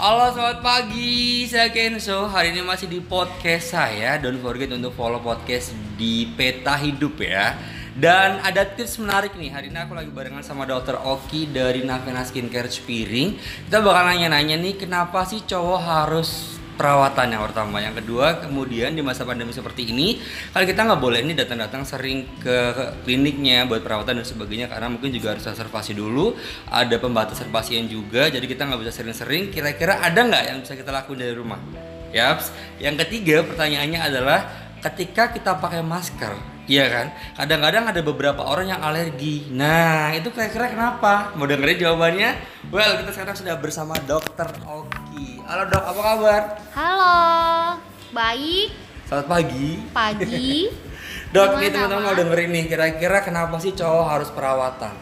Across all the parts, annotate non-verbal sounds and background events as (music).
Halo selamat pagi, saya Kenzo. Hari ini masih di podcast saya. Don't forget untuk follow podcast di Peta Hidup ya. Dan ada tips menarik nih. Hari ini aku lagi barengan sama dokter Oki dari Navena Skincare Spiring Kita bakal nanya-nanya nih Kenapa sih cowok harus perawatan yang pertama yang kedua kemudian di masa pandemi seperti ini kalau kita nggak boleh ini datang-datang sering ke kliniknya buat perawatan dan sebagainya karena mungkin juga harus reservasi dulu ada pembatasan pasien juga jadi kita nggak bisa sering-sering kira-kira ada nggak yang bisa kita lakukan dari rumah Yaps. Yang ketiga pertanyaannya adalah ketika kita pakai masker, iya kan? Kadang-kadang ada beberapa orang yang alergi. Nah, itu kira-kira kenapa? Mau dengerin jawabannya? Well, kita sekarang sudah bersama Dokter Oki. Halo dok, apa kabar? Halo, baik, Selamat pagi. pagi. (laughs) Dok, nih Gimana, teman-teman mau dengerin nih, kira-kira kenapa sih cowok harus perawatan?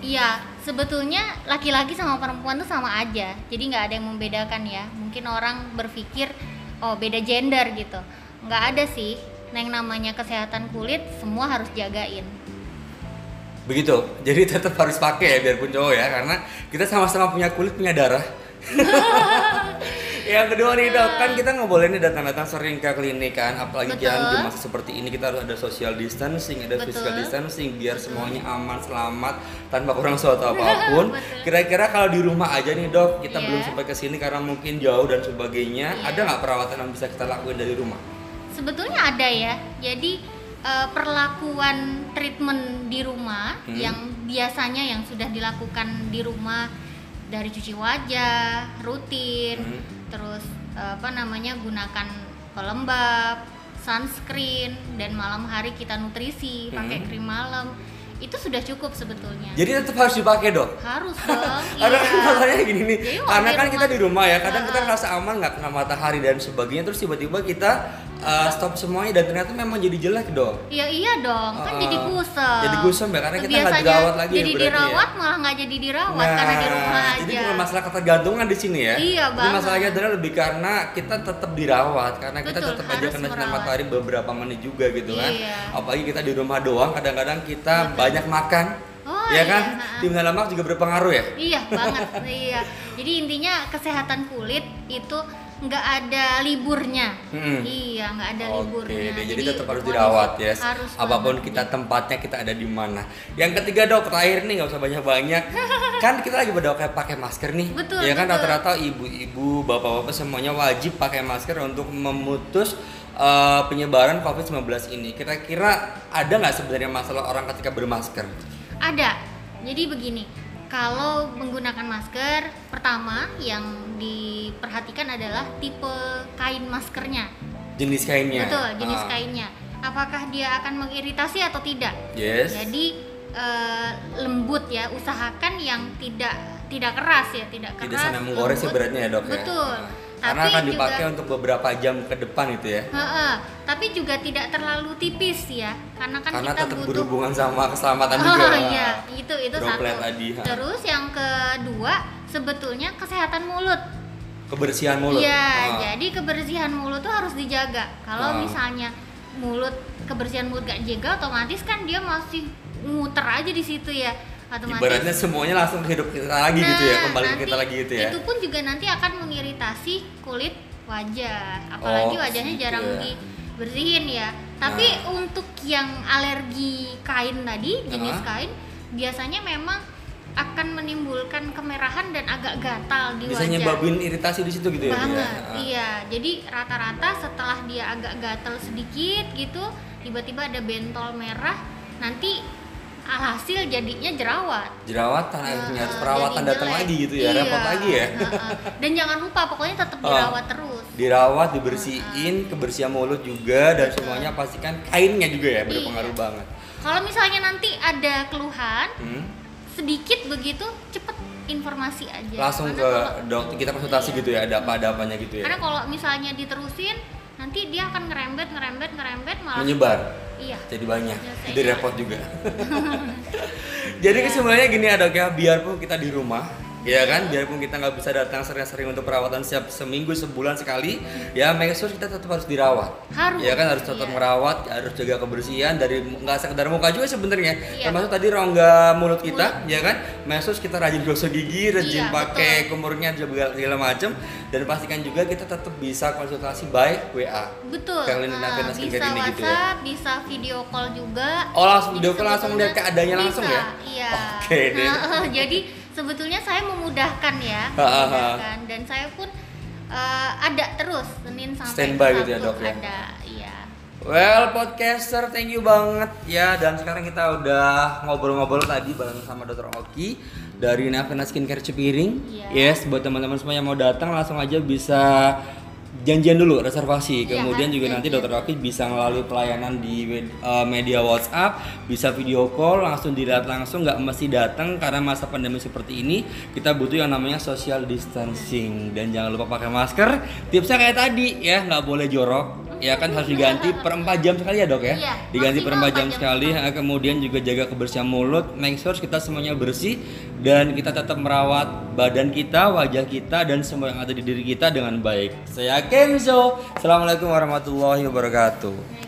Iya, sebetulnya laki-laki sama perempuan tuh sama aja. Jadi nggak ada yang membedakan ya. Mungkin orang berpikir, oh beda gender gitu. Nggak ada sih. Nah, yang namanya kesehatan kulit semua harus jagain. Begitu. (laughs) Jadi tetap harus pakai ya biarpun cowok ya karena kita sama-sama punya kulit, punya darah. (laughs) yang kedua nih dok, kan kita nggak boleh nih datang-datang sering ke klinik kan, apalagi Betul. jangan di masa seperti ini kita harus ada social distancing, ada Betul. physical distancing biar semuanya aman, selamat tanpa kurang suatu (laughs) apa pun. Kira-kira kalau di rumah aja nih dok, kita Iya. belum sampai ke sini karena mungkin jauh dan sebagainya, Iya. ada nggak perawatan yang bisa kita lakuin dari rumah? Sebetulnya ada ya. Jadi eh, perlakuan treatment di rumah Hmm. yang biasanya yang sudah dilakukan di rumah dari cuci wajah rutin, Hmm. terus eh, apa namanya gunakan pelembab, sunscreen dan malam hari kita nutrisi pakai Hmm. krim malam itu sudah cukup sebetulnya. Jadi tetap harus dipakai dok. Harus (laughs) dong. Karena kan iya. masalahnya gini nih, Jadi karena kan kita di rumah ya, kadang kita Ah. ngerasa aman nggak kena matahari dan sebagainya, terus tiba-tiba kita uh, stop semuanya dan ternyata memang jadi jelek dong. Iya iya dong, kan Ah, jadi kusam. jadi kusam ya, karena kita nggak dirawat lagi ya Jadi ya. dirawat malah nggak jadi dirawat karena di rumah aja. jadi bukan masalah ketergantungan di sini ya. Iya, Jadi banget. masalahnya adalah lebih karena kita tetap dirawat, karena kita Betul, tetap aja kena sinar matahari beberapa menit juga gitu kan. Iya. Apalagi kita di rumah doang, kadang-kadang kita Betul. banyak makan. Oh, ya iya, kan? Timnya lemak juga berpengaruh ya. Iya banget, iya. Jadi intinya kesehatan kulit itu nggak ada liburnya. Mm-mm. Iya, nggak ada Oke, liburnya. deh, jadi, tetap harus dirawat ya. Harus Apa pun banget. kita tempatnya kita ada di mana. Yang ketiga dok, terakhir nih nggak usah banyak-banyak. (laughs) kan kita lagi kayak pakai masker nih. Betul, Ya kan betul. rata-rata ibu-ibu, bapak-bapak semuanya wajib pakai masker untuk memutus uh, penyebaran COVID-19 ini. Kira-kira ada nggak sebenarnya masalah orang ketika bermasker? Ada. Jadi begini, kalau menggunakan masker, pertama yang diperhatikan adalah tipe kain maskernya. Jenis kainnya. Betul, jenis Ah, kainnya. Apakah dia akan mengiritasi atau tidak? Yes. Jadi eh, lembut ya, usahakan yang tidak tidak keras ya, tidak keras. Tidak sampai menggores lembut. ibaratnya ya dok ya. Betul. Tapi Karena akan juga- dipakai untuk beberapa jam ke depan itu ya. Heeh, tapi juga tidak terlalu tipis ya, karena kan Karena kita tetap butuh. berhubungan sama keselamatan (laughs) Oh juga. iya, itu itu Droplet satu. tadi, ha. Terus yang kedua sebetulnya kesehatan mulut. Kebersihan mulut. Iya, Ah. jadi kebersihan mulut tuh harus dijaga. Kalau Ah. misalnya mulut kebersihan mulut gak jaga, otomatis kan dia masih muter aja di situ ya. Otomatis. Ibaratnya semuanya langsung ke hidup kita lagi gitu ya, Nah, kembali ke kita lagi gitu ya. Itu pun juga nanti akan mengiritasi kulit wajah. Apalagi Oh, wajahnya gitu jarang ya. dibersihin ya. Tapi Nah. untuk yang alergi kain tadi, jenis Ah. kain biasanya memang akan menimbulkan kemerahan dan agak gatal di Bisa wajah. nyebabin iritasi di situ gitu ya. Bu, banget ya? Ah. iya jadi rata-rata setelah dia agak gatal sedikit gitu tiba-tiba ada bentol merah nanti alhasil jadinya jerawat Jerawatan akhirnya Nah, perawatan datang lagi gitu ya, Iya, repot lagi ya. heeh. dan jangan lupa pokoknya tetap Oh. dirawat terus Dirawat, dibersihin, kebersihan mulut juga dan semuanya pastikan kainnya juga ya berpengaruh Iya. banget. kalau misalnya nanti ada keluhan Hmm? Sedikit begitu cepet informasi aja Langsung Karena ke kalau- dokter kita konsultasi Iya. gitu ya, ada apa ada apanya gitu ya. karena kalau misalnya diterusin nanti dia akan ngerembet ngerembet ngerembet malah Menyebar. iya jadi banyak Ya, saya (laughs) jadi repot juga jadi kesimpulannya gini ya dok ya biarpun kita di rumah ya kan biarpun kita nggak bisa datang sering-sering untuk perawatan setiap seminggu sebulan sekali ya make sure kita tetap harus dirawat Harus, ya kan harus tetap iya. merawat harus jaga kebersihan dari nggak sekedar muka juga sebenarnya Iya. termasuk tadi rongga mulut kita ya kan make sure kita rajin gosok gigi rajin Iya, pakai kumurnya juga segala macam dan pastikan juga kita tetap bisa konsultasi by WA Betul. Kalian Nah, Navina bisa ini gitu ya? WhatsApp, bisa video call juga. Oh, langsung video call, langsung lihat keadaannya langsung ya? Iya. Oke deh. Nah, (laughs) jadi sebetulnya saya memudahkan ya, memudahkan dan saya pun eh, ada terus Senin sampai Standby gitu ya, Dok, ya? Ada, iya. Well, podcaster, thank you banget ya. Dan sekarang kita udah ngobrol-ngobrol tadi bareng sama Dr. Oki dari Navena Skincare Cipiring. Iya. Yes, buat teman-teman semua yang mau datang langsung aja bisa janjian dulu reservasi. Iya, Kemudian harus juga nanti. Dr. Oki bisa melalui pelayanan di uh, media WhatsApp, bisa video call, langsung dilihat langsung, nggak mesti datang karena masa pandemi seperti ini kita butuh yang namanya social distancing dan jangan lupa pakai masker. Tipsnya kayak tadi ya, nggak boleh jorok. Ya kan harus diganti per 4 jam sekali ya dok ya? Iya, diganti per 4 maksimal jam empat jam. sekali Nah, kemudian juga jaga kebersihan mulut make sure kita semuanya bersih dan kita tetap merawat badan kita wajah kita dan semua yang ada di diri kita dengan baik. Saya Kenzo. Assalamualaikum warahmatullahi wabarakatuh